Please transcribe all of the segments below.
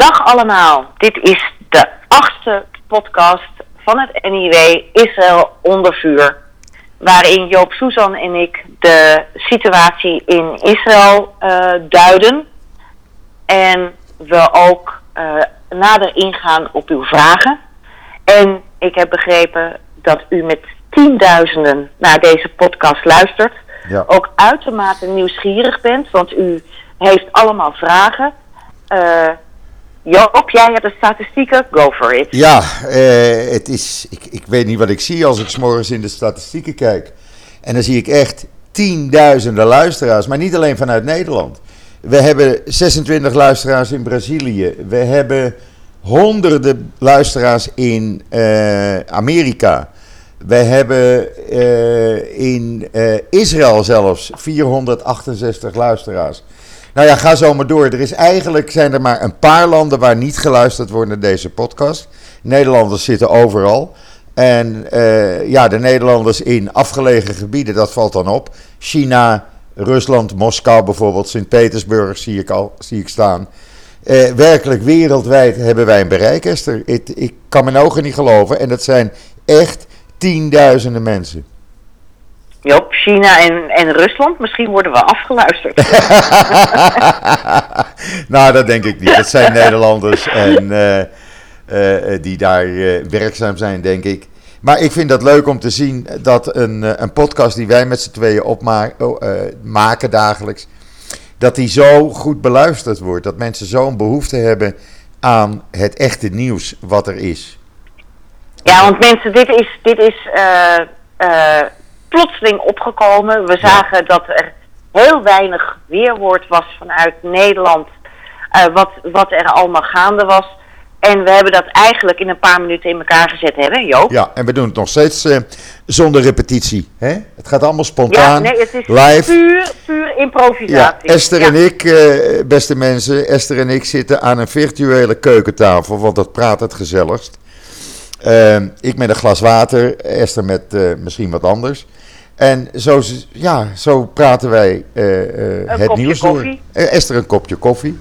Dag allemaal, dit is de achtste podcast van het NIW Israël onder vuur. Waarin Joop Suzan en ik de situatie in Israël uh, duiden. En we ook uh, nader ingaan op uw vragen. En ik heb begrepen dat u met tienduizenden naar deze podcast luistert. Ja. Ook uitermate nieuwsgierig bent, want u heeft allemaal vragen. Uh, Joop, jij hebt de statistieken, go for it. Ja, uh, het is, ik, ik weet niet wat ik zie als ik s'morgens in de statistieken kijk. En dan zie ik echt tienduizenden luisteraars, maar niet alleen vanuit Nederland. We hebben 26 luisteraars in Brazilië. We hebben honderden luisteraars in uh, Amerika. We hebben uh, in Israël zelfs 468 luisteraars. Nou ja, ga zo maar door. Er is eigenlijk zijn er maar een paar landen waar niet geluisterd wordt naar deze podcast. Nederlanders zitten overal. En uh, ja, de Nederlanders in afgelegen gebieden, dat valt dan op. China, Rusland, Moskou bijvoorbeeld, Sint-Petersburg zie ik al zie ik staan. Uh, werkelijk wereldwijd hebben wij een bereik, Esther. Ik kan mijn ogen niet geloven. En dat zijn echt tienduizenden mensen. Joop, China en, en Rusland, misschien worden we afgeluisterd. nou, dat denk ik niet. Dat zijn Nederlanders en, uh, uh, die daar uh, werkzaam zijn, denk ik. Maar ik vind dat leuk om te zien dat een, een podcast die wij met z'n tweeën opmaken maken dagelijks, dat die zo goed beluisterd wordt. Dat mensen zo'n behoefte hebben aan het echte nieuws wat er is. Ja, want mensen, dit is, dit is plotseling opgekomen. We zagen ja. dat er heel weinig weerwoord was vanuit Nederland. Uh, wat, wat er allemaal gaande was. En we hebben dat eigenlijk in een paar minuten in elkaar gezet, hè Joop? Ja, en we doen het nog steeds uh, zonder repetitie. Hè? Het gaat allemaal spontaan, ja, nee, het is live. Puur, puur improvisatie. Ja, Esther ja. en ik, uh, beste mensen, Esther en ik zitten aan een virtuele keukentafel, want dat praat het gezelligst. ik met een glas water, Esther met misschien wat anders. En zo, ja, zo praten wij uh, uh, het nieuws koffie. door. Esther een kopje koffie.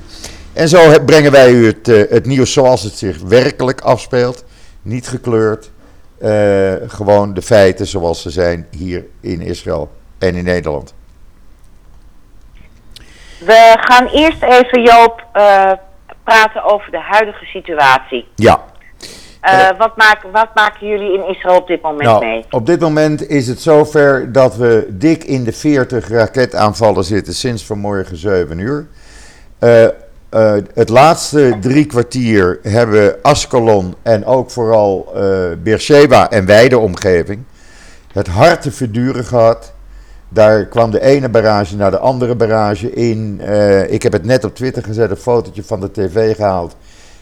En zo brengen wij u het, uh, het nieuws zoals het zich werkelijk afspeelt. Niet gekleurd. gewoon de feiten zoals ze zijn hier in Israël en in Nederland. We gaan eerst even, Joop, praten over de huidige situatie. Ja. Uh, wat, maken, wat maken jullie in Israël op dit moment nou, mee? Op dit moment is het zover dat we dik in de 40 raketaanvallen zitten sinds vanmorgen 7 uur. Uh, uh, het laatste drie kwartier hebben Ascalon en ook vooral Beersheba en wijde omgeving het hard te verduren gehad. Daar kwam de ene barrage naar de andere barrage in. ik heb het net op Twitter gezet, een fotootje van de tv gehaald.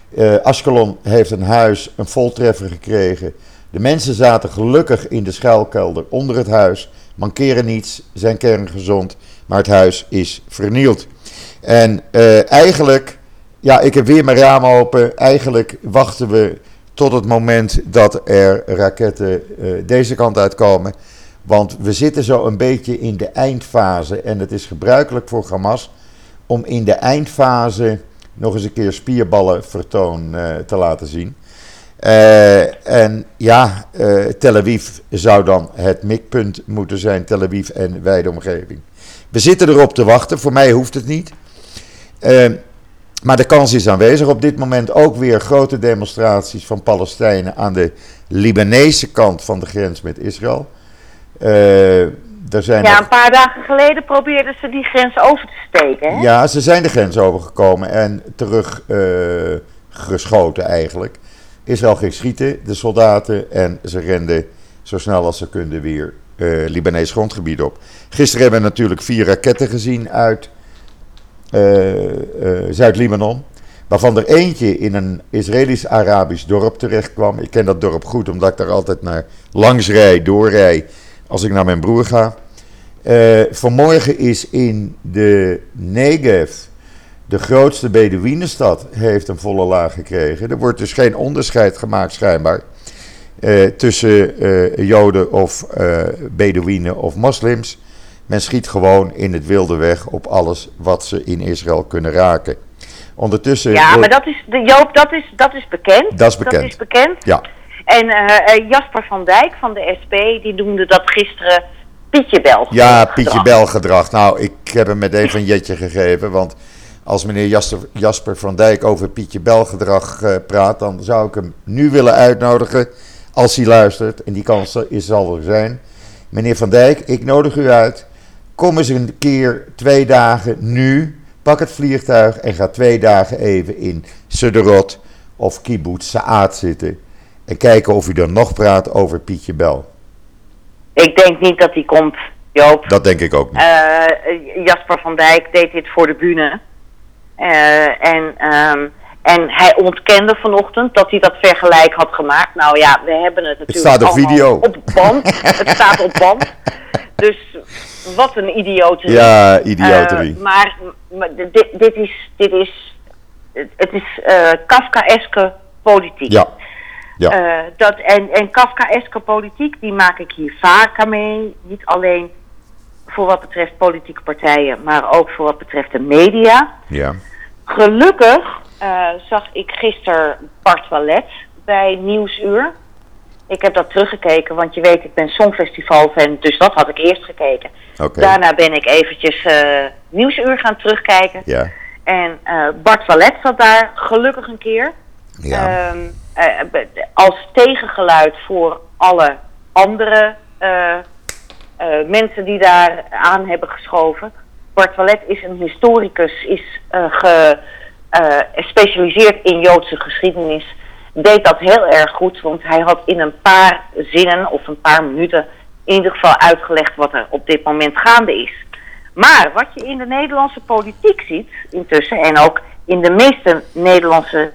Uh, Ascalon heeft een huis, een voltreffer gekregen. De mensen zaten gelukkig in de schuilkelder onder het huis, mankeren niets, zijn kerngezond, maar het huis is vernield. En uh, eigenlijk, ja, ik heb weer mijn raam open. Eigenlijk wachten we tot het moment dat er raketten uh, deze kant uitkomen. Want we zitten zo een beetje in de eindfase. En het is gebruikelijk voor Hamas om in de eindfase nog eens een keer spierballenvertoon uh, te laten zien. Uh, en ja, uh, Tel Aviv zou dan het mikpunt moeten zijn, Tel Aviv en wijde omgeving. We zitten erop te wachten, voor mij hoeft het niet. maar de kans is aanwezig. Op dit moment ook weer grote demonstraties van Palestijnen aan de Libanese kant van de grens met Israël. Er zijn ja, nog... een paar dagen geleden probeerden ze die grens over te steken. Hè? Ja, ze zijn de grens overgekomen en terug uh, geschoten eigenlijk. Israël ging schieten, de soldaten, en ze renden zo snel als ze konden weer uh, Libanees grondgebied op. Gisteren hebben we natuurlijk vier raketten gezien uit uh, Zuid-Libanon. Waarvan er eentje in een Israëlisch-Arabisch dorp terecht kwam. Ik ken dat dorp goed, omdat ik daar altijd naar langs rij, doorrij als ik naar mijn broer ga. Uh, vanmorgen is in de Negev, de grootste Bedouinenstad, heeft een volle laag gekregen. Er wordt dus geen onderscheid gemaakt schijnbaar uh, tussen uh, Joden of Bedouinen of moslims. Men schiet gewoon in het wilde weg op alles wat ze in Israël kunnen raken. Ondertussen. Ja, wordt- maar dat is, de, Joop, dat is, dat is bekend. Dat is bekend. Dat is bekend. Ja, En eh, eh, Jasper van Dijk van de SP, die noemde dat gisteren Pietje Bel. ja Pietje Bel gedrag. Nou, ik heb hem meteen van Jetje gegeven. Want als meneer Jasper, Jasper van Dijk over Pietje Bel gedrag eh, praat, dan zou ik hem nu willen uitnodigen. Als hij luistert. En die kans is zal er zijn. Meneer van Dijk, ik nodig u uit. Kom eens een keer twee dagen nu. Pak het vliegtuig en ga twee dagen even in Sederot of Kibbutz Saad zitten. En kijken of u dan nog praat over Pietje Bel. Ik denk niet dat hij komt, Joop. Dat denk ik ook niet. Eh, Jasper van Dijk deed dit voor de bühne. Eh, en, ehm, en hij ontkende vanochtend dat hij dat vergelijk had gemaakt. Nou ja, we hebben het natuurlijk staat op video. op band. het staat op band. Dus wat een idioterie. Ja, idioterie. Eh, maar maar dit, dit is, dit is, het het is Kafkaeske politiek. ja. Ja. Eh, dat, en, en Kafkaeske politiek, die maak ik hier vaker mee. Niet alleen voor wat betreft politieke partijen, maar ook voor wat betreft de media. ja. Gelukkig eh, zag ik gisteren Bart Wallet bij Nieuwsuur. Ik heb dat teruggekeken, want je weet, ik ben Songfestival-fan, dus dat had ik eerst gekeken. Oké. Daarna ben ik eventjes eh, Nieuwsuur gaan terugkijken. Ja. En Bart Wallet zat daar gelukkig een keer. Ja. Ehm, eh, als tegengeluid voor alle andere eh, eh, mensen die daar aan hebben geschoven. Bart Wallet is een historicus, is eh, ge- eh, gespecialiseerd in Joodse geschiedenis. Deed dat heel erg goed, want hij had in een paar zinnen of een paar minuten in ieder geval uitgelegd wat er op dit moment gaande is. Maar wat je in de Nederlandse politiek ziet intussen en ook in de meeste Nederlandse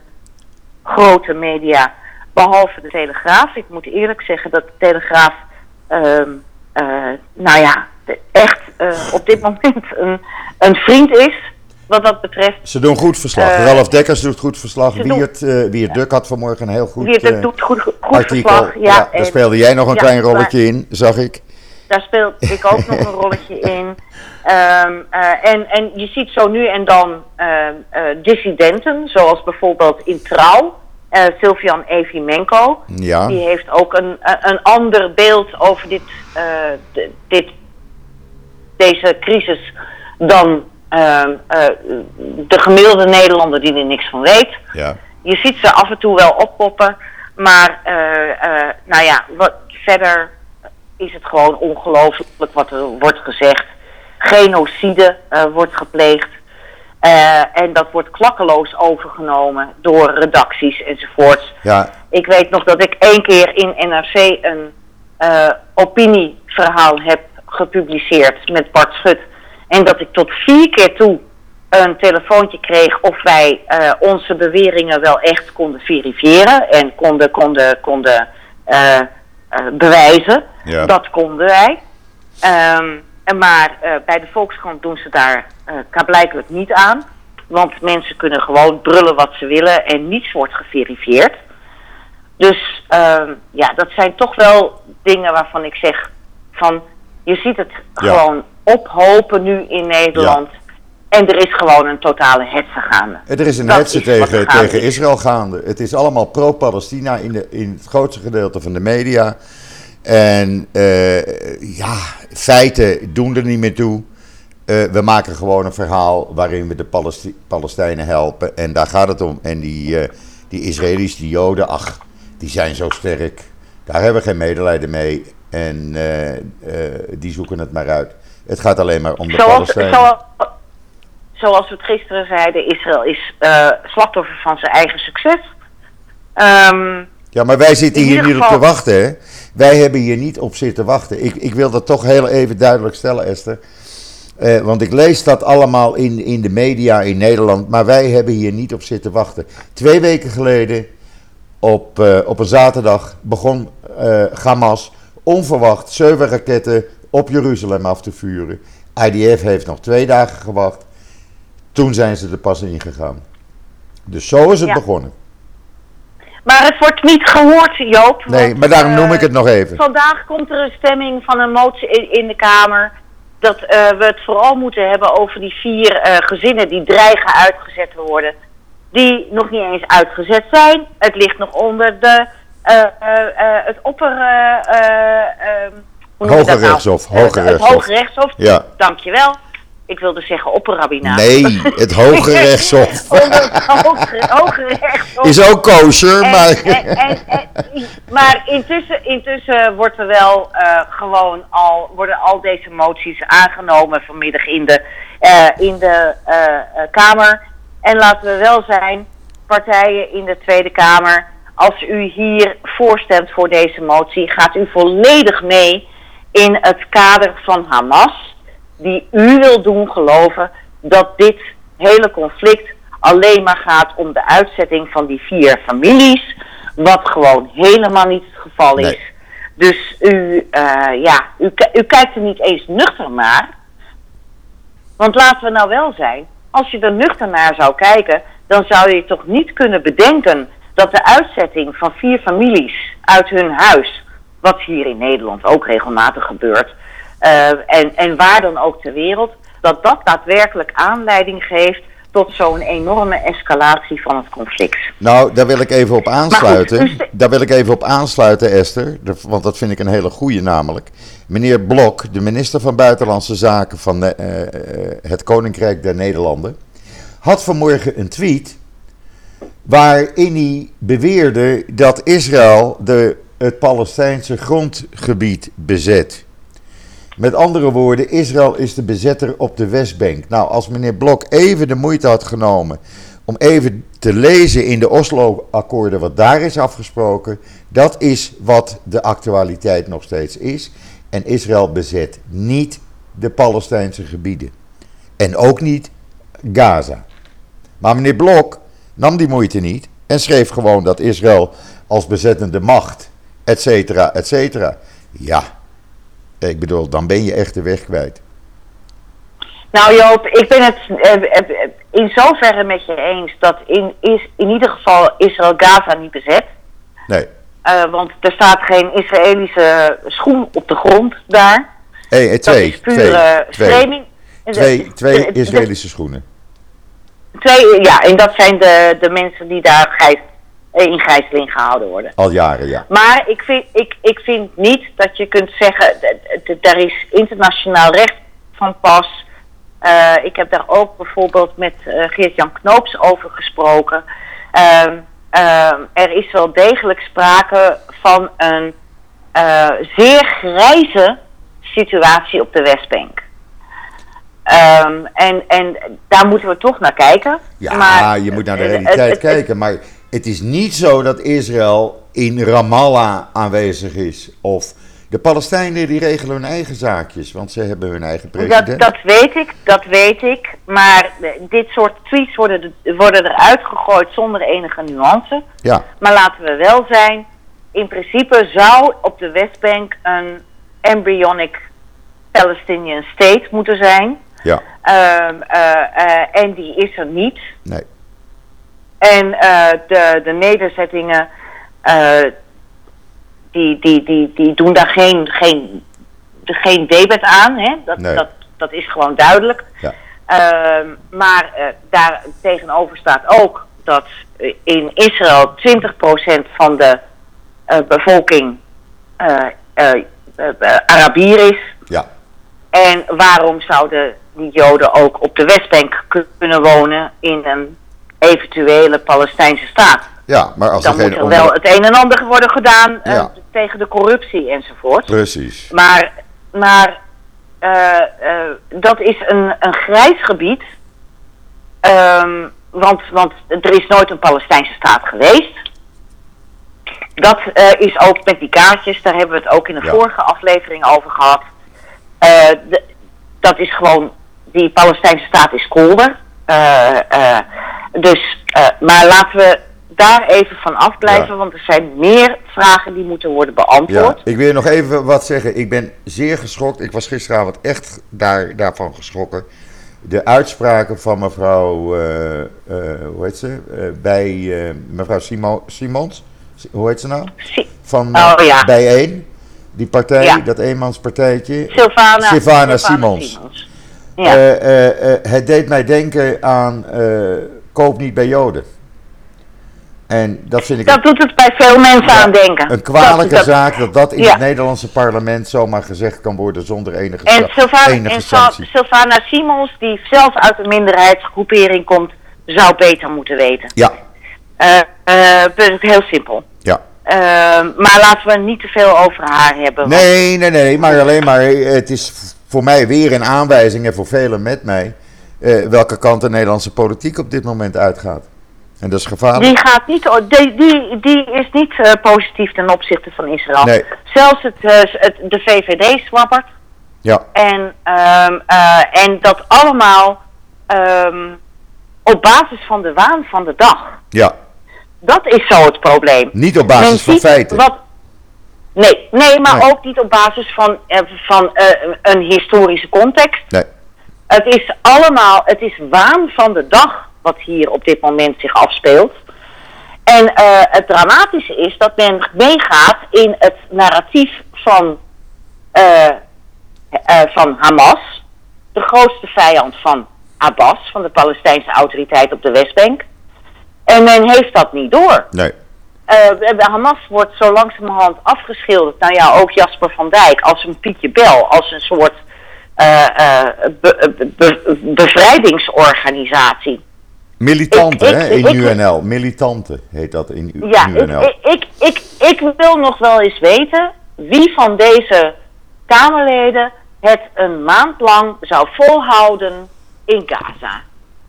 grote media, behalve de Telegraaf. Ik moet eerlijk zeggen dat de Telegraaf, ehm, eh, nou ja, de- echt eh, op dit moment een, een vriend is, wat dat betreft. Ze doen goed verslag. Eh, Ralf Dekkers doet goed verslag. Wiert, Wiert Duk had vanmorgen een heel goed Wie het eh, doet goed, goed artikel. verslag. Ja, Ja, daar speelde jij nog een ja, klein maar- rolletje in, zag ik. daar speel ik ook nog een rolletje in. Ehm, eh, en, en je ziet zo nu en dan ehm, eh, dissidenten, zoals bijvoorbeeld in Trouw, eh Sylvian Evimenko. Ja. Die heeft ook een, een ander beeld over dit, dit, deze crisis dan ehm, eh, de gemiddelde Nederlander die er niks van weet. Ja. Je ziet ze af en toe wel oppoppen, maar nou ja, wat, verder is het gewoon ongelooflijk wat er wordt gezegd. Genocide eh, wordt gepleegd. Eh, en dat wordt klakkeloos overgenomen door redacties enzovoorts. Ja, Ik weet nog dat ik één keer in NRC een eh, opinieverhaal heb gepubliceerd met Bart Schut. En dat ik tot vier keer toe een telefoontje kreeg of wij onze beweringen wel echt konden verifiëren en konden, konden, konden bewijzen. Ja. Dat konden wij. Ehm, en maar eh, bij de Volkskrant doen ze daar eh klaarblijkelijk niet aan. Want mensen kunnen gewoon brullen wat ze willen en niets wordt geverifieerd. Dus ehm, ja, dat zijn toch wel dingen waarvan ik zeg van je ziet het Ja. gewoon ophopen nu in Nederland. En er is gewoon een totale hetze gaande. er is een Dat hetze is tegen, tegen is. Israël gaande. Het is allemaal pro-Palestina in, de, in het grootste gedeelte van de media. En eh, ja, feiten doen er niet meer toe. Eh, we maken gewoon een verhaal waarin we de Palesti- Palestijnen helpen. En daar gaat het om. En die, eh, die Israëli's, die Joden, ach, die zijn zo sterk. Daar hebben we geen medelijden mee. En die zoeken het maar uit. Het gaat alleen maar om de Zoals, Palestijnen. zoals, zoals we het gisteren zeiden, Israël is slachtoffer van zijn eigen succes. Ehm, Ja, maar wij zitten hier niet op te wachten. Hè? Wij hebben hier niet op zitten wachten. Ik, ik wil dat toch heel even duidelijk stellen, Esther. Eh, want ik lees dat allemaal in, in de media in Nederland. Maar wij hebben hier niet op zitten wachten. Twee weken geleden, op, eh, op een zaterdag, begon eh, Hamas onverwacht zeven raketten op Jeruzalem af te vuren. IDF heeft nog twee dagen gewacht. Toen zijn ze er pas in gegaan. Dus zo is het Ja. begonnen. Maar het wordt niet gehoord, Joop. Nee, want, maar daarom eh, noem ik het nog even. Vandaag komt er een stemming van een motie in, in de Kamer. Dat eh, we het vooral moeten hebben over die vier eh, gezinnen die dreigen uitgezet te worden. die nog niet eens uitgezet zijn. Het ligt nog onder de, uh, uh, het opper... Ehm, Hoge nou? rechtshof. Hoge rechtshof. Het Hoge rechtshof. Ja. Dankjewel. Ik wilde zeggen opperrabbinaat. Nee, het Hoge Rechtshof. hoge, hoge Rechtshof. Is ook kosher, maar... En, maar intussen, intussen wordt er wel uh, gewoon al, worden al deze moties aangenomen vanmiddag in de, uh, in de uh, Kamer. En laten we wel zijn, partijen in de Tweede Kamer, als u hier voorstemt voor deze motie, gaat u volledig mee in het kader van Hamas die u wil doen geloven dat dit hele conflict alleen maar gaat om de uitzetting van die vier families, wat gewoon helemaal niet het geval is. Dus u, uh, ja, u, u kijkt er niet eens nuchter naar. Want laten we nou wel zijn, als je er nuchter naar zou kijken, dan zou je toch niet kunnen bedenken dat de uitzetting van vier families uit hun huis, wat hier in Nederland ook regelmatig gebeurt, uh, en, en waar dan ook ter wereld, dat dat daadwerkelijk aanleiding geeft tot zo'n enorme escalatie van het conflict. Nou, daar wil ik even op aansluiten. Dus daar wil ik even op aansluiten, Esther. Want dat vind ik een hele goede namelijk. Meneer Blok, de minister van Buitenlandse Zaken van de, uh, het Koninkrijk der Nederlanden, had vanmorgen een tweet waarin hij beweerde dat Israël de, het Palestijnse grondgebied bezet. Met andere woorden, Israël is de bezetter op de Westbank. Nou, als meneer Blok even de moeite had genomen om even te lezen in de Oslo-akkoorden wat daar is afgesproken, dat is wat de actualiteit nog steeds is. En Israël bezet niet de Palestijnse gebieden. En ook niet Gaza. Maar meneer Blok nam die moeite niet en schreef gewoon dat Israël als bezettende macht, et cetera, et cetera. Ja, ik bedoel, dan ben je echt de weg kwijt. Nou Joop, ik ben het eh, eh, in zoverre met je eens dat in, is, in ieder geval Israël Gaza niet bezet. Nee. Uh, want er staat geen Israëlische schoen op de grond daar. Hey, twee, dat is pure twee, Twee, twee Israëlische schoenen. Twee, ja, en dat zijn de, de mensen die daar gijs, in gijzeling gehouden worden. Al jaren, ja. Maar ik vind, ik, ik vind niet dat je kunt zeggen, er is internationaal recht van pas. Uh, ik heb daar ook bijvoorbeeld met uh, Geert-Jan Knoops over gesproken. Uh, er is wel degelijk sprake van een uh, zeer grijze situatie op de Westbank. Um, en, en daar moeten we toch naar kijken. Ja, maar, je moet naar de realiteit kijken. Maar het is niet zo dat Israël in Ramallah aanwezig is. Of de Palestijnen die regelen hun eigen zaakjes, want ze hebben hun eigen president. Dat, dat weet ik, dat weet ik. Maar dit soort tweets worden, worden eruit gegooid zonder enige nuance. Ja. Maar laten we wel zijn, in principe zou op de Westbank een embryonic Palestinian state moeten zijn. Ja. Um, uh, uh, en die is er niet. Nee. En uh, de, de nederzettingen, uh, die, die, die, die doen daar geen, geen, geen debet aan. Hè? Dat, dat, dat is gewoon duidelijk. Ja. Uh, maar uh, daar tegenover staat ook dat in Israël 20% van de bevolking Arabier is. Ja. En waarom zouden die Joden ook op de Westbank kunnen wonen in een eventuele Palestijnse staat. Ja, maar als dan moet er wel het een en ander worden gedaan uh, tegen de corruptie enzovoort. Precies. Maar, maar uh, uh, dat is een, een grijs gebied. Um, want, want er is nooit een Palestijnse staat geweest. Dat is ook met die kaartjes, daar hebben we het ook in de ja. vorige aflevering over gehad. De, dat is gewoon, die Palestijnse staat is kolder. Dus, uh, maar laten we daar even van afblijven, ja. want er zijn meer vragen die moeten worden beantwoord. Ja, ik wil nog even wat zeggen. Ik ben zeer geschokt. Ik was gisteravond echt daar, daarvan geschrokken. De uitspraken van mevrouw, uh, uh, hoe heet ze? bij mevrouw Simo Simons. Hoe heet ze nou? Van oh, ja. Bijeen. Die partij, ja. dat eenmanspartijtje. Sylvana, Simons. Het deed mij denken aan koop niet bij Joden. En dat vind ik Dat doet het bij veel mensen Ja, aan denken. een kwalijke Dat- zaak dat dat in Ja. het Nederlandse parlement zomaar gezegd kan worden zonder enige, En, sa- Sylvana, enige en Sa- sanctie. Sylvana Simons, die zelf uit een minderheidsgroepering komt, zou beter moeten weten. Ja, is heel simpel. ja. Eh, maar laten we niet te veel over haar hebben. want- Nee, nee, nee, maar alleen maar, het is voor mij weer een aanwijzing en voor velen met mij, eh, welke kant de Nederlandse politiek op dit moment uitgaat. En dat is gevaarlijk. Die, gaat niet, die, die, die is niet eh, positief ten opzichte van Israël. Nee. Zelfs het, eh, het, de VVD zwabbert. Ja, En, ehm, eh, en dat allemaal ehm, op basis van de waan van de dag. ja. Dat is zo het probleem. Niet op basis Men van feiten. Wat, nee, nee, maar Nee. ook niet op basis van, van een historische context. Nee, Het is allemaal, het is waan van de dag wat hier op dit moment zich afspeelt. En eh, het dramatische is dat men meegaat in het narratief van, eh, eh, van Hamas, de grootste vijand van Abbas, van de Palestijnse autoriteit op de Westbank. En men heeft dat niet door. nee. Hamas wordt zo langzamerhand afgeschilderd, nou ja, ook Jasper van Dijk, als een Pietje Bel, als een soort be- be- bevrijdingsorganisatie. Militanten, hè, in ik- UNL. Militanten heet dat in Ja, ik, UNL. ik, ik, ik, ik wil nog wel eens weten wie van deze Kamerleden het een maand lang zou volhouden in Gaza.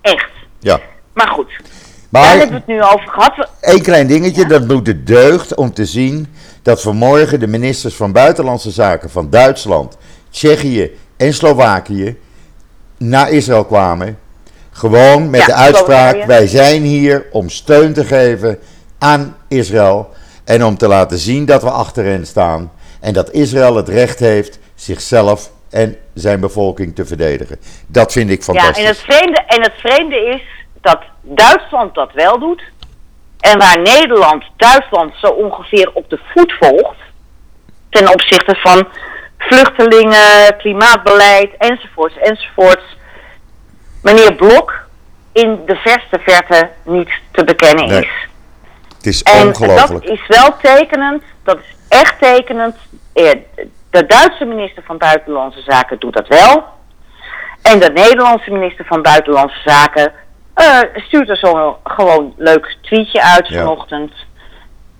Echt. Ja. Maar goed, daar Maar hebben we het nu over gehad. Eén klein dingetje, dat moet de deugd om te zien dat vanmorgen de ministers van Buitenlandse Zaken van Duitsland, Tsjechië en Slovakië naar Israël kwamen. Gewoon met Ja, de uitspraak: wij zijn hier om steun te geven aan Israël en om te laten zien dat we achter hen staan en dat Israël het recht heeft zichzelf en zijn bevolking te verdedigen. Dat vind ik Ja, fantastisch. en het, vreemde, en het vreemde is dat Duitsland dat wel doet. En waar Nederland Duitsland zo ongeveer op de voet volgt. Ten opzichte van vluchtelingen, klimaatbeleid enzovoorts enzovoorts. Meneer Blok in de verste verte niet te bekennen Nee, is. Het is En ongelooflijk. dat is wel tekenend, dat is echt tekenend. Eh, De Duitse minister van Buitenlandse Zaken doet dat wel. En de Nederlandse minister van Buitenlandse Zaken eh, stuurt er zo'n gewoon leuk tweetje uit Ja. vanochtend.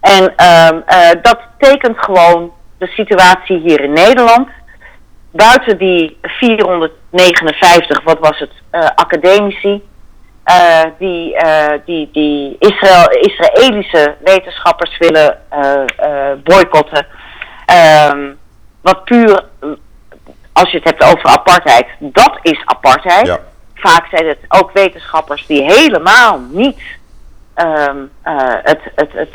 En ehm, eh, dat tekent gewoon de situatie hier in Nederland. Buiten die 459, wat was het, eh, academici, eh, die, eh, die, die Israël, Israëlische wetenschappers willen boycotten. Ehm, wat puur, als je het hebt over apartheid, dat is apartheid. Ja. Vaak zijn het ook wetenschappers die helemaal niet ehm, eh, het, het, het,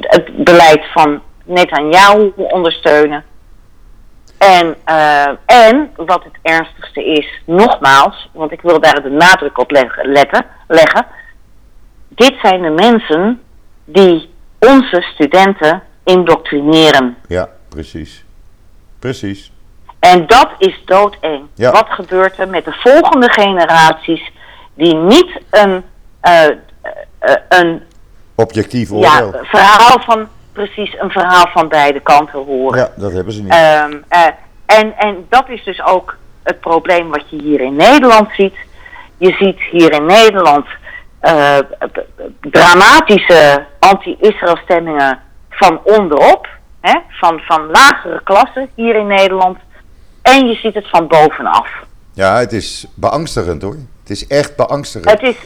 het beleid van Netanyahu ondersteunen. En, eh, en wat het ernstigste is, nogmaals, want ik wil daar de nadruk op leggen, letten, leggen. Dit zijn de mensen die onze studenten indoctrineren. Ja, precies. Precies. En dat is doodeng. Ja. Wat gebeurt er met de volgende generaties die niet een, eh, eh, een Objectief ja, oordeel. verhaal van, precies, een verhaal van beide kanten horen. Ja, dat hebben ze niet. Ehm, eh, en, en dat is dus ook het probleem wat je hier in Nederland ziet. Je ziet hier in Nederland eh, dramatische anti-Israël stemmingen van onderop, hè, van, van lagere klassen hier in Nederland. En je ziet het van bovenaf. Ja, het is beangstigend hoor. Het is echt beangstigend. Het is,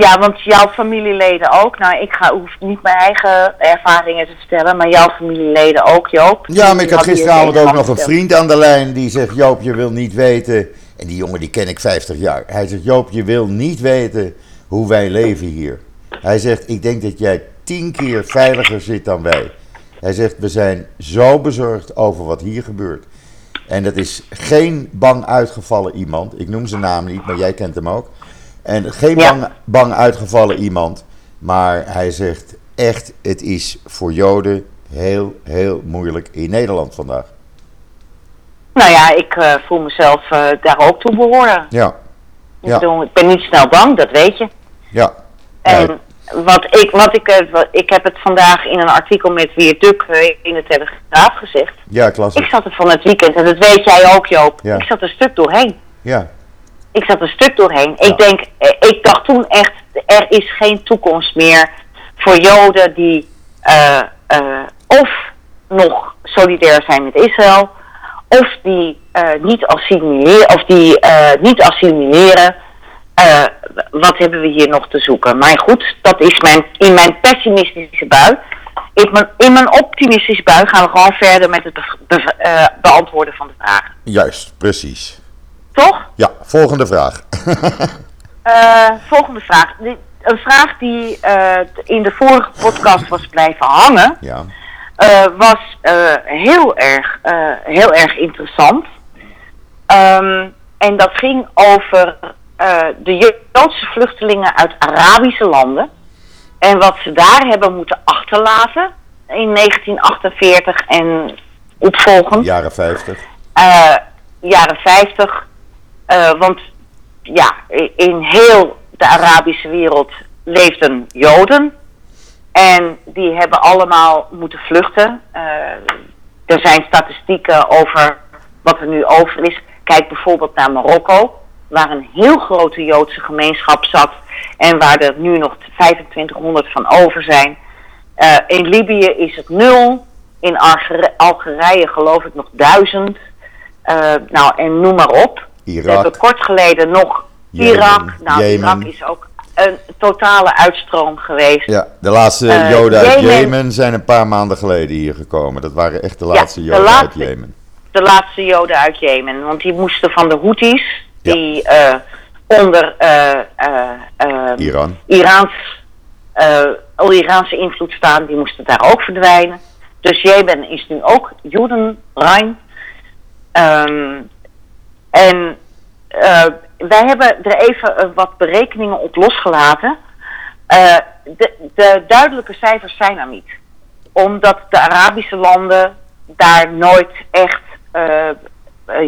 ja, want jouw familieleden ook. Nou, ik ga, hoef niet mijn eigen ervaringen te vertellen, maar jouw familieleden ook, Joop. Ja, maar ik had gisteravond ook nog een vriend aan de lijn die zegt: Joop, je wil niet weten. En die jongen die ken ik 50 jaar. Hij zegt: Joop, je wil niet weten hoe wij leven hier. Hij zegt: Ik denk dat jij tien keer veiliger zit dan wij. Hij zegt: We zijn zo bezorgd over wat hier gebeurt. En dat is geen bang uitgevallen iemand. Ik noem zijn naam niet, maar jij kent hem ook. En geen Ja. bang, bang uitgevallen iemand. Maar hij zegt echt, het is voor Joden heel, heel moeilijk in Nederland vandaag. Nou ja, ik eh, voel mezelf eh, daar ook toe behoren. Ja, Ik, Ja. bedoel, ik ben niet snel bang, dat weet je. ja. En Nee. wat ik, wat ik, eh, wat- ik heb het vandaag in een artikel met Wiert Duk in de Telegraaf gezegd. Ja, klasse. Ik zat er van het weekend, en dat weet jij ook Joop, Ja. ik zat een stuk doorheen. Ja, Ik zat een stuk doorheen. Ja. Ik denk, eh, ik dacht toen echt, er is geen toekomst meer voor Joden die eh, eh, of nog solidair zijn met Israël, of die niet assimileren, of die niet assimileren. Wat hebben we hier nog te zoeken? Maar goed, dat is mijn, in mijn pessimistische bui. In mijn, in mijn optimistische bui gaan we gewoon verder met het be- be- beantwoorden van de vragen. juist, precies. Toch? Ja, volgende vraag. Eh, volgende vraag. Een vraag die eh, in de vorige podcast was blijven hangen, ja, eh, was heel, erg, heel erg interessant. Ehm, en dat ging over de Joodse vluchtelingen uit Arabische landen. En wat ze daar hebben moeten achterlaten in 1948 en opvolgend jaren 50. eh, jaren 50. Eh, want ja, in heel de Arabische wereld leefden Joden. En die hebben allemaal moeten vluchten. Eh, er zijn statistieken over wat er nu over is. Kijk bijvoorbeeld naar Marokko, waar een heel grote Joodse gemeenschap zat. En waar er nu nog 2500 van over zijn. Eh, in Libië is het nul. In Alger- Algerije geloof ik nog duizend. Eh, nou, en noem maar op. We hebben Irak, kort geleden nog Jemen, Irak. Nou, Jemen. Irak is ook een totale uitstroom geweest. ja, de laatste Eh, Joden uit Jemen- Jemen zijn een paar maanden geleden hier gekomen. Dat waren echt de Ja, laatste de Joden uit. Jemen. De laatste Joden uit Jemen. Want die moesten van de Houthis, Ja. die eh, onder Iran. Iraans, Iraanse invloed staan, die moesten daar ook verdwijnen. Dus Jemen is nu ook Jodenrein. Ehm en eh, wij hebben er even eh, wat berekeningen op losgelaten. Eh, de, de duidelijke cijfers zijn er niet. Omdat de Arabische landen daar nooit echt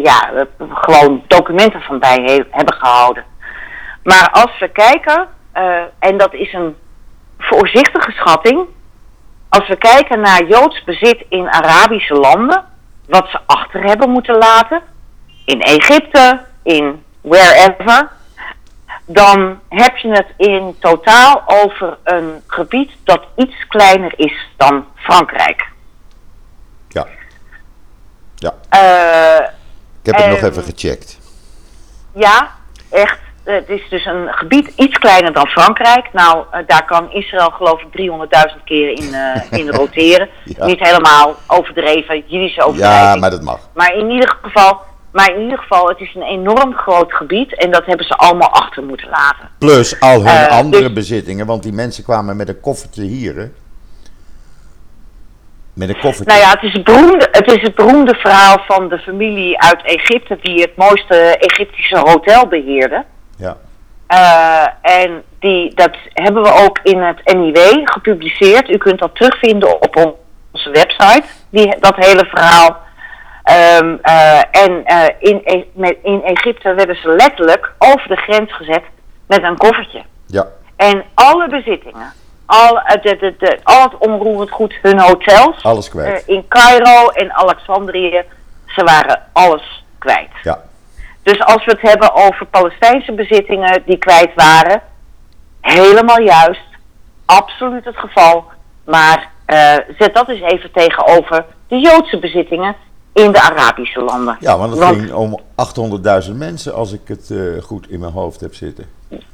ja, gewoon documenten van bij he- hebben gehouden. Maar als we kijken, en dat is een voorzichtige schatting, als we kijken naar Joods bezit in Arabische landen, wat ze achter hebben moeten laten, in Egypte, in wherever, dan heb je het in totaal over een gebied dat iets kleiner is dan Frankrijk. Ja. Ja, Eh, ik heb het nog even gecheckt. Ja, echt. Het is dus een gebied iets kleiner dan Frankrijk. Nou, eh, daar kan Israël geloof ik 300.000 keer in, eh, in roteren. Ja. Niet helemaal overdreven, Jiddische Ja, overdrijving. maar dat mag. maar in ieder geval, maar in ieder geval, het is een enorm groot gebied en dat hebben ze allemaal achter moeten laten. Plus al hun Eh, andere dus- bezittingen, want die mensen kwamen met een koffertje hier. Hè? Met een koffertje. Nou ja, het is, het, beroemde, het is het beroemde verhaal van de familie uit Egypte die het mooiste Egyptische hotel beheerde. Ja. Eh, en die, dat hebben we ook in het NIW gepubliceerd. U kunt dat terugvinden op on- onze website, die, dat hele verhaal. Ehm, eh, en eh, in, E- met, in Egypte werden ze letterlijk over de grens gezet met een koffertje. Ja. En alle bezittingen, al, eh, de, de, de, al het onroerend goed, hun hotels Alles kwijt. in Cairo en Alexandrië, ze waren alles kwijt. Ja. Dus als we het hebben over Palestijnse bezittingen die kwijt waren, helemaal juist, absoluut het geval. Maar zet dat eens even tegenover de Joodse bezittingen in de Arabische landen. ja, want het Want- ging om 800.000 mensen, als ik het eh, goed in mijn hoofd heb zitten.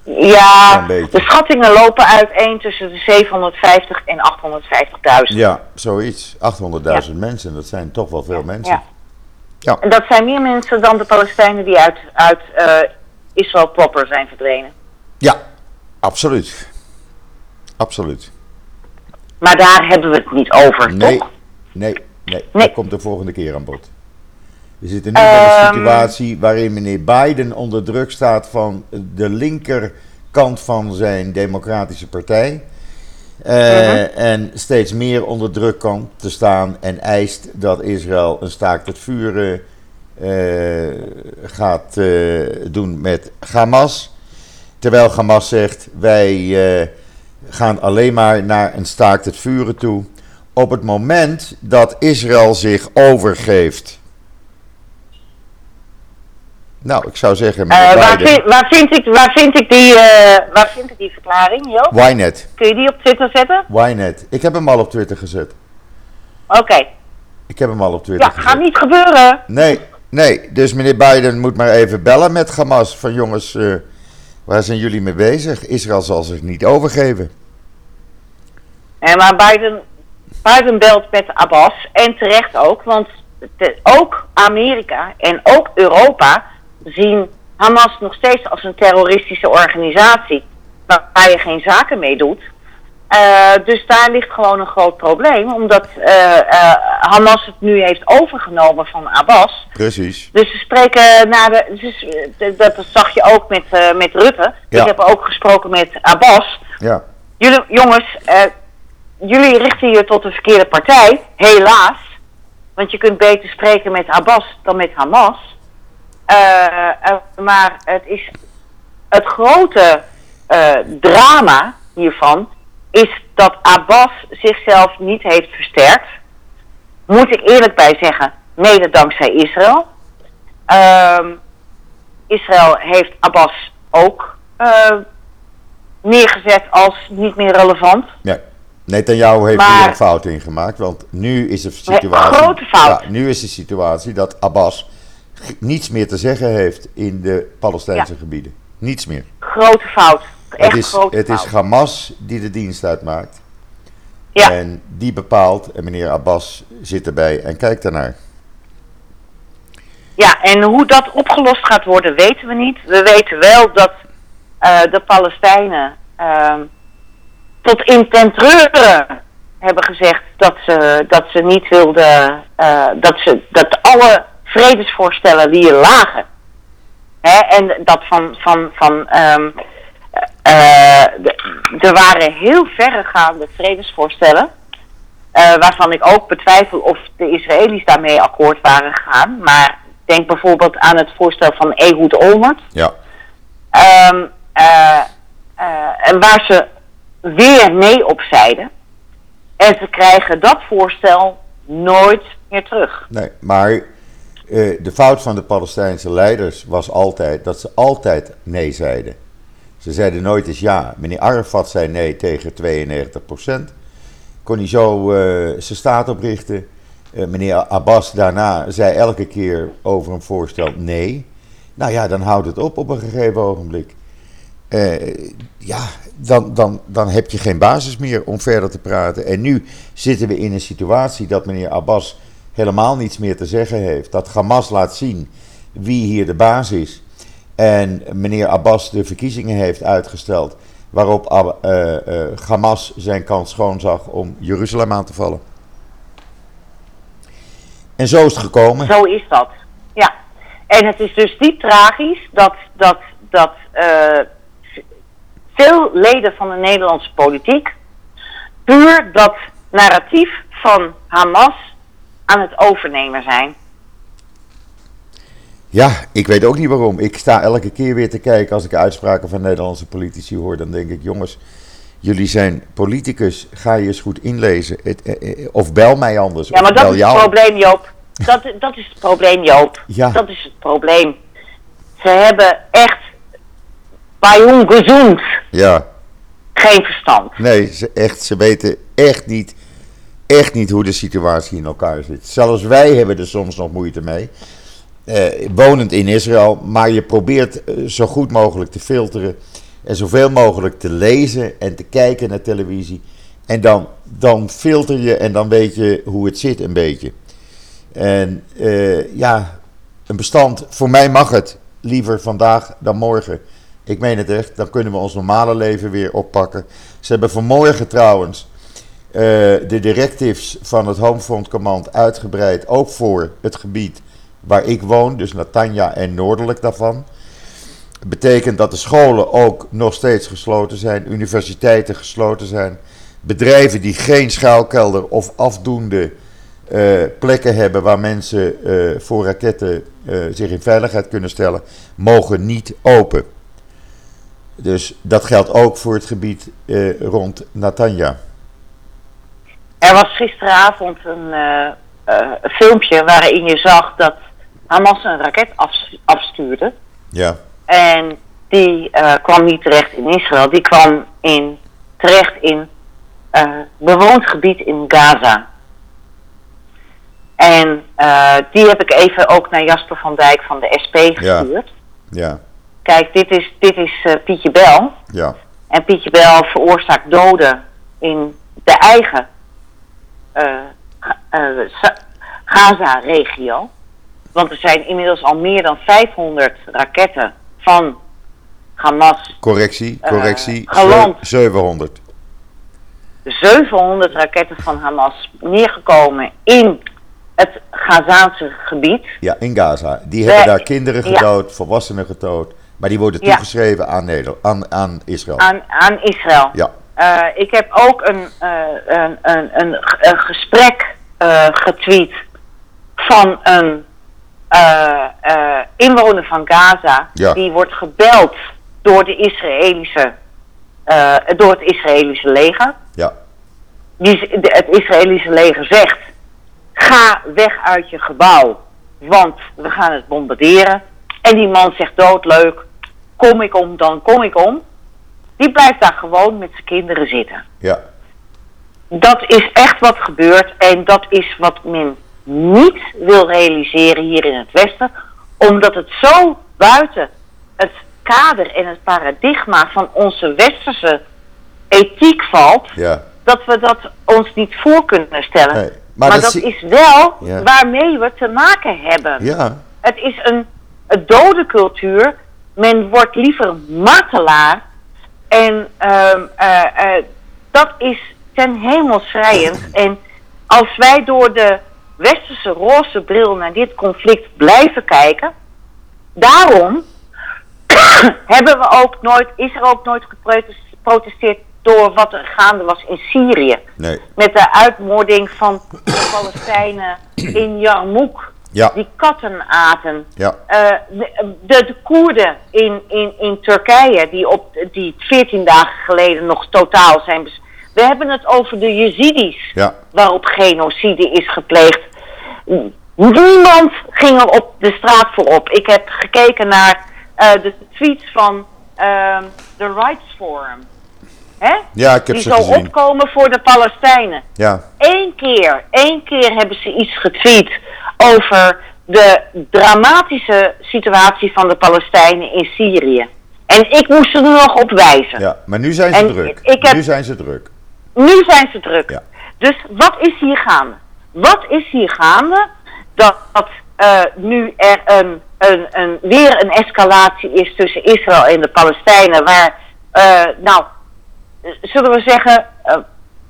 Ja, de schattingen lopen uiteen tussen de 750 en 850.000. Ja, zoiets. 800.000 mensen, dat zijn toch wel veel mensen. Ja. Ja. En dat zijn meer mensen dan de Palestijnen die uit, uit eh, Israël proper zijn verdwenen. Ja, absoluut. Absoluut. Maar daar hebben we het niet over, Nee, toch? nee, nee, Nee. Dat komt de volgende keer aan bod. We zitten nu met een Ehm. situatie waarin meneer Biden onder druk staat van de linkerkant van zijn democratische partij. Eh, Mhm. En steeds meer onder druk kan te staan en eist dat Israël een staakt het vuren eh, gaat eh, doen met Hamas. Terwijl Hamas zegt: wij, gaan alleen maar naar een staakt het vuren toe. Op het moment dat Israël zich overgeeft. Nou, ik zou zeggen. Uh, waar, vind, waar, vind, ik, waar, vind ik die, uh, waar vind ik die verklaring, Joop? Wynet. Kun je die op Twitter zetten? Wynet. Ik heb hem al op Twitter gezet. Oké. Ik heb hem al op Twitter ja, gezet. gaat niet gebeuren. Nee, nee. Dus meneer Biden moet maar even bellen met Hamas. Van jongens, uh, waar zijn jullie mee bezig? Israël zal zich niet overgeven. En maar Biden, Biden belt met Abbas. En terecht ook, want ook Amerika en ook Europa zien Hamas nog steeds als een terroristische organisatie waar je geen zaken mee doet. Uh, dus daar ligt gewoon een groot probleem, omdat uh, uh, Hamas het nu heeft overgenomen van Abbas. Precies. Dus ze spreken naar de. Dus, dat zag je ook met, met Rutte. Ja. Ik heb ook gesproken met Abbas. Ja. Jullie, jongens, jullie richten je tot de verkeerde partij, helaas. Want je kunt beter spreken met Abbas dan met Hamas. Uh, maar het is het grote uh, drama hiervan is dat Abbas zichzelf niet heeft versterkt. Moet ik eerlijk bij zeggen, mede dankzij Israël. Uh, Israël heeft Abbas ook neergezet als niet meer relevant. Ja. Netanyahu heeft Maar- hier een fout in gemaakt, want nu is de situatie. Een grote fout. Ja, nu is de situatie dat Abbas niets meer te zeggen heeft in de Palestijnse Ja. gebieden. Niets meer. Grote fout. Echt het is, grote het is. Hamas die de dienst uitmaakt. Ja. En die bepaalt, en meneer Abbas zit erbij en kijkt daarnaar. Ja, en hoe dat opgelost gaat worden, weten we niet. We weten wel dat eh, de Palestijnen ehm, tot in ten treure hebben gezegd dat ze, dat ze niet wilden, eh, dat, ze, dat alle vredesvoorstellen die er lagen. Hè, en dat van, van, van ehm, eh, er waren heel verregaande vredesvoorstellen. eh, waarvan ik ook betwijfel of de Israëli's daarmee akkoord waren gegaan. Maar denk bijvoorbeeld aan het voorstel van Ehud Olmert. Ja, Ehm, eh, eh, en waar ze weer nee op zeiden. En ze krijgen dat voorstel nooit meer terug. nee, maar eh, de fout van de Palestijnse leiders was altijd dat ze altijd nee zeiden. Ze zeiden nooit eens ja. Meneer Arafat zei nee tegen 92% Kon hij zo eh, zijn staat oprichten. Eh, meneer Abbas daarna zei elke keer over een voorstel nee. Nou ja, dan houdt het op op een gegeven ogenblik. Ja, dan, dan, dan heb je geen basis meer om verder te praten. En nu zitten we in een situatie dat meneer Abbas helemaal niets meer te zeggen heeft. Dat Hamas laat zien wie hier de baas is. En meneer Abbas de verkiezingen heeft uitgesteld. Waarop eh, eh, Hamas zijn kans schoon zag om Jeruzalem aan te vallen. En zo is het gekomen. Zo is dat. Ja. En het is dus diep tragisch dat, dat, dat eh, veel leden van de Nederlandse politiek puur dat narratief van Hamas aan het overnemen zijn. Ja, ik weet ook niet waarom. Ik sta elke keer weer te kijken als ik uitspraken van Nederlandse politici hoor. Dan denk ik, jongens, jullie zijn politicus. Ga je eens goed inlezen. Het, eh, eh, of bel mij anders. Ja, maar dat is jou. het probleem, Joop. Dat, dat is het probleem, Joop. Ja. Dat is het probleem. Ze hebben echt bij ongezoend Ja, geen verstand. nee, ze, echt, ze weten echt niet, echt niet hoe de situatie in elkaar zit. Zelfs wij hebben er soms nog moeite mee. Eh, wonend in Israël, maar je probeert eh, zo goed mogelijk te filteren en zoveel mogelijk te lezen en te kijken naar televisie. En dan, dan filter je en dan weet je hoe het zit een beetje. En eh, ja, een bestand, voor mij mag het liever vandaag dan morgen. Ik meen het echt, dan kunnen we ons normale leven weer oppakken. Ze hebben vanmorgen trouwens eh, de directives van het Homefront Command uitgebreid, ook voor het gebied waar ik woon, dus Natanja en noordelijk daarvan. Betekent dat de scholen ook nog steeds gesloten zijn, universiteiten gesloten zijn, bedrijven die geen schuilkelder of afdoende eh, plekken hebben waar mensen eh, voor raketten zich in veiligheid kunnen stellen, mogen niet open. Dus dat geldt ook voor het gebied eh, rond Natanja. Er was gisteravond een uh, uh, filmpje waarin je zag dat Hamas een raket af, afstuurde. Ja. En die uh, kwam niet terecht in Israël, die kwam in, terecht in bewoond gebied in Gaza. En die heb ik even ook naar Jasper van Dijk van de SP gestuurd. Ja. ja. Kijk, dit is, dit is Pietje Bel. Ja. En Pietje Bel veroorzaakt doden in de eigen uh, Gaza-regio. Want er zijn inmiddels al meer dan 500 raketten van Hamas. Correctie, correctie. Geland. 700. 700 raketten van Hamas neergekomen in het Gazaanse gebied. Ja, in Gaza. Die hebben daar kinderen gedood, volwassenen gedood. Maar die worden toegeschreven aan, Nederland, aan, aan Israël. Aan, aan Israël. Ja. Uh, ik heb ook een, uh, een, een, een, een, gesprek uh, getweet van een inwoner van Gaza. Ja. Die wordt gebeld door, de Israëlische, door het Israëlische leger. Ja. Die, de, het Israëlische leger zegt: ga weg uit je gebouw, want we gaan het bombarderen. En die man zegt doodleuk: kom ik om, dan kom ik om. Die blijft daar gewoon met zijn kinderen zitten. Ja. Dat is echt wat gebeurt en dat is wat men niet wil realiseren hier in het Westen, omdat het zo buiten het kader en het paradigma van onze westerse ethiek valt, ja. dat we dat ons niet voor kunnen stellen. Nee, maar, maar, dat, dat, is wel Ja. waarmee we te maken hebben. Ja, Het is een, een dode cultuur. Men wordt liever martelaar. En ehm, eh, eh, dat is ten hemel schrijend. En als wij door de westerse roze bril naar dit conflict blijven kijken. Daarom hebben we ook nooit, is er ook nooit geprotesteerd door wat er gaande was in Syrië. nee. Met de uitmoording van de Palestijnen in Jarmouk. Ja, Die katten aten. ja, Eh, de, de, de Koerden in, in, in Turkije, die, op, die 14 dagen geleden nog totaal zijn. We hebben het over de Jezidis, ja, waarop genocide is gepleegd. Niemand ging er op de straat voor op. Ik heb gekeken naar eh, de tweets van ehm de Rights Forum. Hè? ja, ik heb Die ze zo gezien. opkomen voor de Palestijnen. Ja, Eén keer, één keer hebben ze iets getweet over de dramatische situatie van de Palestijnen in Syrië. En ik moest er nog op wijzen. ja, maar nu zijn ze En druk. heb- Nu zijn ze druk. Nu zijn ze druk. Ja. Dus wat is hier gaande? Wat is hier gaande? Dat, dat eh, nu er een, een, een, weer een escalatie is tussen Israël en de Palestijnen, waar, eh, nou, zullen we zeggen, eh,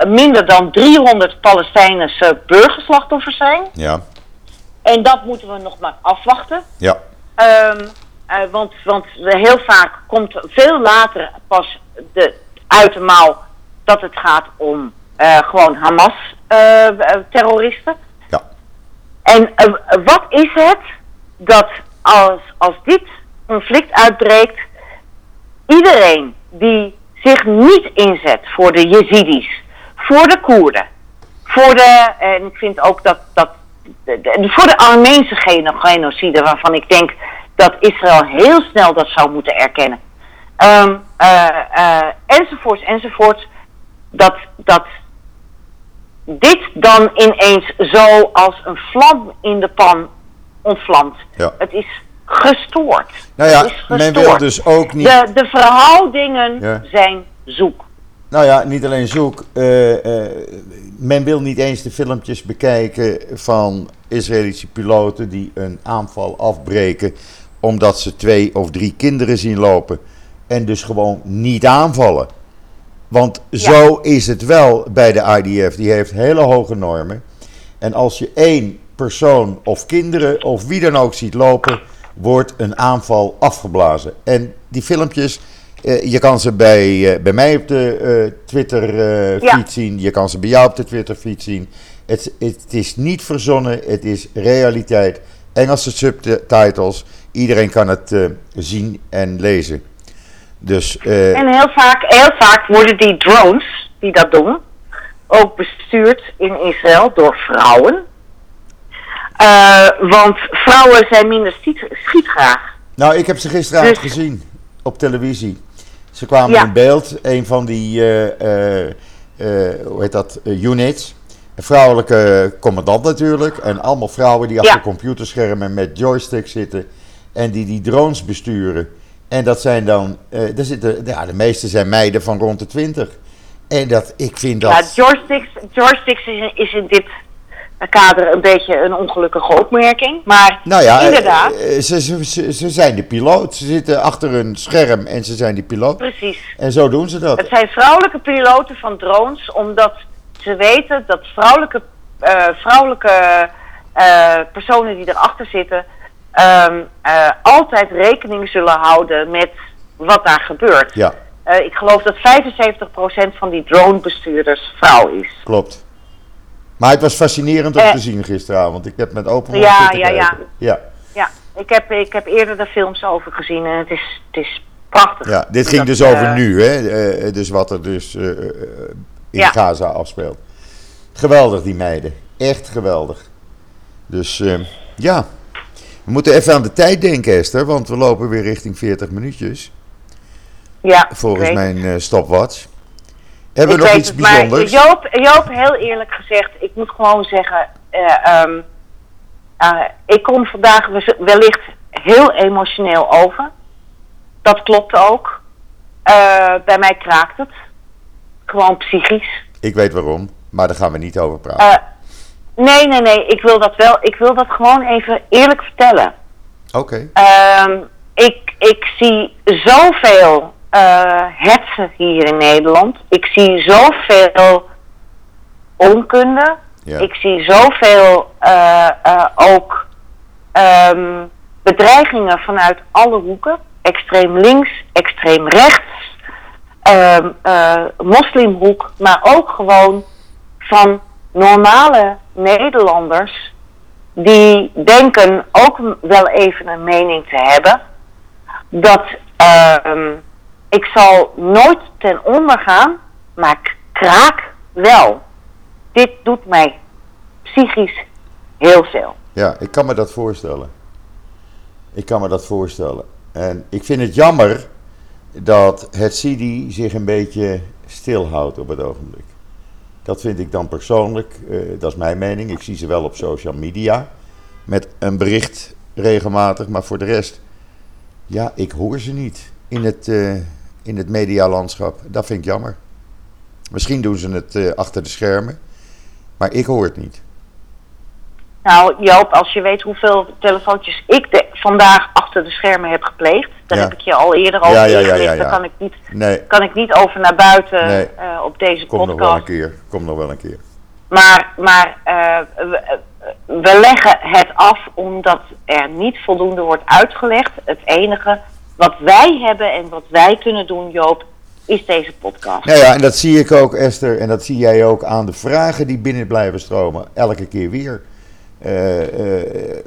minder dan 300 Palestijnse burgerslachtoffers zijn. Ja, En dat moeten we nog maar afwachten. ja, Ehm, eh, want, want heel vaak komt veel later pas de, uit de mouw dat het gaat om eh, gewoon Hamas-terroristen. ja, en eh, wat is het dat als, als dit conflict uitbreekt, iedereen die zich niet inzet voor de Jezidis, voor de Koerden, voor de, en ik vind ook dat, dat de- de- voor de Armeense geno- genocide, waarvan ik denk dat Israël heel snel dat zou moeten erkennen. Ehm, eh, eh, enzovoorts, enzovoorts. Dat, dat dit dan ineens zo als een vlam in de pan ontvlamt. ja. Het is gestoord. Nou ja, is men wil gestoord. dus ook niet... De, de verhoudingen Ja. zijn zoek. Nou ja, niet alleen zoek. eh, eh, men wil niet eens de filmpjes bekijken van Israëlische piloten die een aanval afbreken omdat ze twee of drie kinderen zien lopen en dus gewoon niet aanvallen. Want zo is het wel bij de IDF. Die heeft hele hoge normen. En als je één persoon of kinderen of wie dan ook ziet lopen, wordt een aanval afgeblazen. En die filmpjes, je kan ze bij, eh, bij mij op de eh, Twitter eh, Ja. feed zien, je kan ze bij jou op de Twitter feed zien. Het, het is niet verzonnen, het is realiteit. Engelse subtitles, iedereen kan het eh, zien en lezen. Dus, eh, En heel vaak, heel vaak worden die drones die dat doen ook bestuurd in Israël door vrouwen. Eh, want vrouwen zijn minder schiet, schietgraag. nou, ik heb ze gisteravond Dus- gezien op televisie. Ze kwamen Ja. in beeld, een van die, eh, eh, eh, hoe heet dat, units. Een vrouwelijke commandant natuurlijk. En allemaal vrouwen die achter Ja. computerschermen met joysticks zitten. En die die drones besturen. En dat zijn dan, er zitten, ja, de meeste zijn meiden van rond de 20. En dat, ik vind dat... Ja, joysticks, joysticks is, in- is in dit kader een beetje een ongelukkige opmerking. Maar Nou ja, inderdaad, eh, eh, ze, ze, ze, ze zijn de piloot. Ze zitten achter een scherm en ze zijn die piloot. precies. En zo doen ze dat. Het zijn vrouwelijke piloten van drones, omdat ze weten dat vrouwelijke, eh, vrouwelijke eh, personen die erachter zitten, ehm, eh, altijd rekening zullen houden met wat daar gebeurt. Ja, Eh, ik geloof dat 75% van die dronebestuurders vrouw is. klopt. Maar het was fascinerend om Eh. te zien gisteravond. Ik heb met open mond Ja, ja, ja. Ja, Ja, ik heb, ik heb eerder de films over gezien en het is, het is prachtig. ja. Dit ging dus over eh, nu, hè. Eh, dus wat er dus in. Gaza afspeelt. Geweldig, die meiden. Echt geweldig. Dus ja, we moeten even aan de tijd denken, Esther. Want we lopen weer richting 40 minuutjes. Ja, Volgens mijn stopwatch. Hebben we nog iets het, maar bijzonders? Joop, Joop, heel eerlijk gezegd, ik moet gewoon zeggen, eh, ehm, eh, ik kom vandaag we- wellicht heel emotioneel over. Dat klopt ook. Eh, bij mij kraakt het. Gewoon psychisch. Ik weet waarom, maar daar gaan we niet over praten. Nee, nee, nee, ik wil dat wel. Ik wil dat gewoon even eerlijk vertellen. Oké. Ehm, ik, ik zie zoveel eh hetsen hier in Nederland. Ik zie zoveel onkunde. Ja. Ik zie zoveel eh, ook ehm, bedreigingen vanuit alle hoeken. Extreem links, extreem rechts, ehm, eh, moslimhoek, maar ook gewoon van normale Nederlanders die denken ook wel even een mening te hebben. Dat ehm, ik zal nooit ten onder gaan, maar ik kraak wel. Dit doet mij psychisch heel veel. Ja, ik kan me dat voorstellen. Ik kan me dat voorstellen. En ik vind het jammer dat het CIDI zich een beetje stilhoudt op het ogenblik. Dat vind ik dan persoonlijk, eh, dat is mijn mening. Ik zie ze wel op social media met een bericht regelmatig, maar voor de rest, ja, ik hoor ze niet in het, eh, in het medialandschap. Dat vind ik jammer. Misschien doen ze het eh, achter de schermen, maar ik hoor het niet. Nou Joop, als je weet hoeveel telefoontjes ik de, vandaag achter de schermen heb gepleegd, daar Ja. heb ik je al eerder over Ja, ja, ja, ingelicht. ja, ja. Daar kan ik, niet, Nee, kan ik niet over naar buiten Nee. eh, op deze Kom nog wel een podcast. keer. Kom nog wel een keer. Maar, maar eh, we, we leggen het af omdat er niet voldoende wordt uitgelegd. Het enige wat wij hebben en wat wij kunnen doen, Joop, is deze podcast. Nou ja, en dat zie ik ook, Esther, en dat zie jij ook aan de vragen die binnen blijven stromen. Elke keer weer. Eh, eh,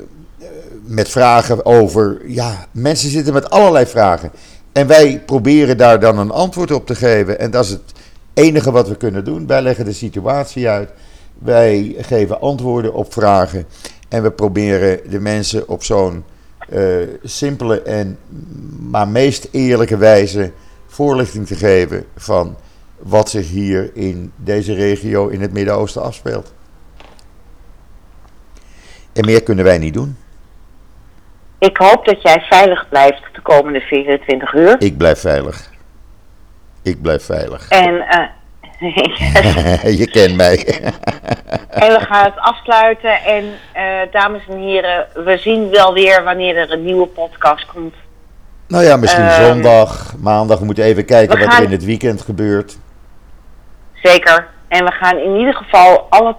met vragen over. Ja, mensen zitten met allerlei vragen. En wij proberen daar dan een antwoord op te geven. En dat is het enige wat we kunnen doen. Wij leggen de situatie uit. Wij geven antwoorden op vragen. En we proberen de mensen op zo'n eh, simpele en maar meest eerlijke wijze voorlichting te geven van wat zich hier in deze regio in het Midden-Oosten afspeelt. En meer kunnen wij niet doen. Ik hoop dat jij veilig blijft de komende 24 uur. Ik blijf veilig. Ik blijf veilig. En, eh, Je kent mij. en we gaan het afsluiten. En eh, dames en heren, we zien wel weer wanneer er een nieuwe podcast komt. nou ja, misschien Ehm, zondag, maandag. We moeten even kijken wat er in het weekend gebeurt. Zeker. En we gaan in ieder geval alle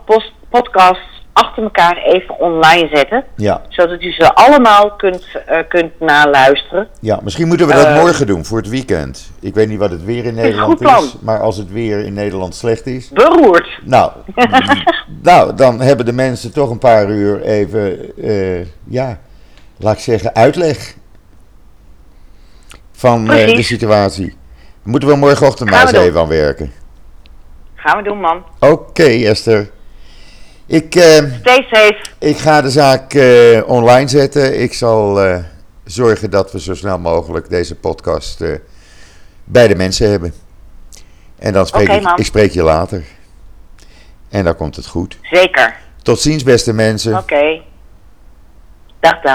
podcasts achter elkaar even online zetten. Ja, Zodat u ze allemaal kunt, eh, kunt naluisteren. ja, misschien moeten we dat Eh, morgen doen voor het weekend. Ik weet niet wat het weer in Nederland is. Maar als het weer in Nederland slecht is. Beroerd. Nou, nou, dan hebben de mensen toch een paar uur even, eh, ja, laat ik zeggen, uitleg. van de situatie. Moeten we morgenochtend maar eens even aan werken. Gaan we doen, man. Oké, Esther. Ik, eh, Stay safe. ik ga de zaak eh, online zetten. Ik zal eh, zorgen dat we zo snel mogelijk deze podcast bij de mensen hebben. En dan spreek ik spreek je later. En dan komt het goed. Zeker. Tot ziens, beste mensen. Oké. Dag, dag.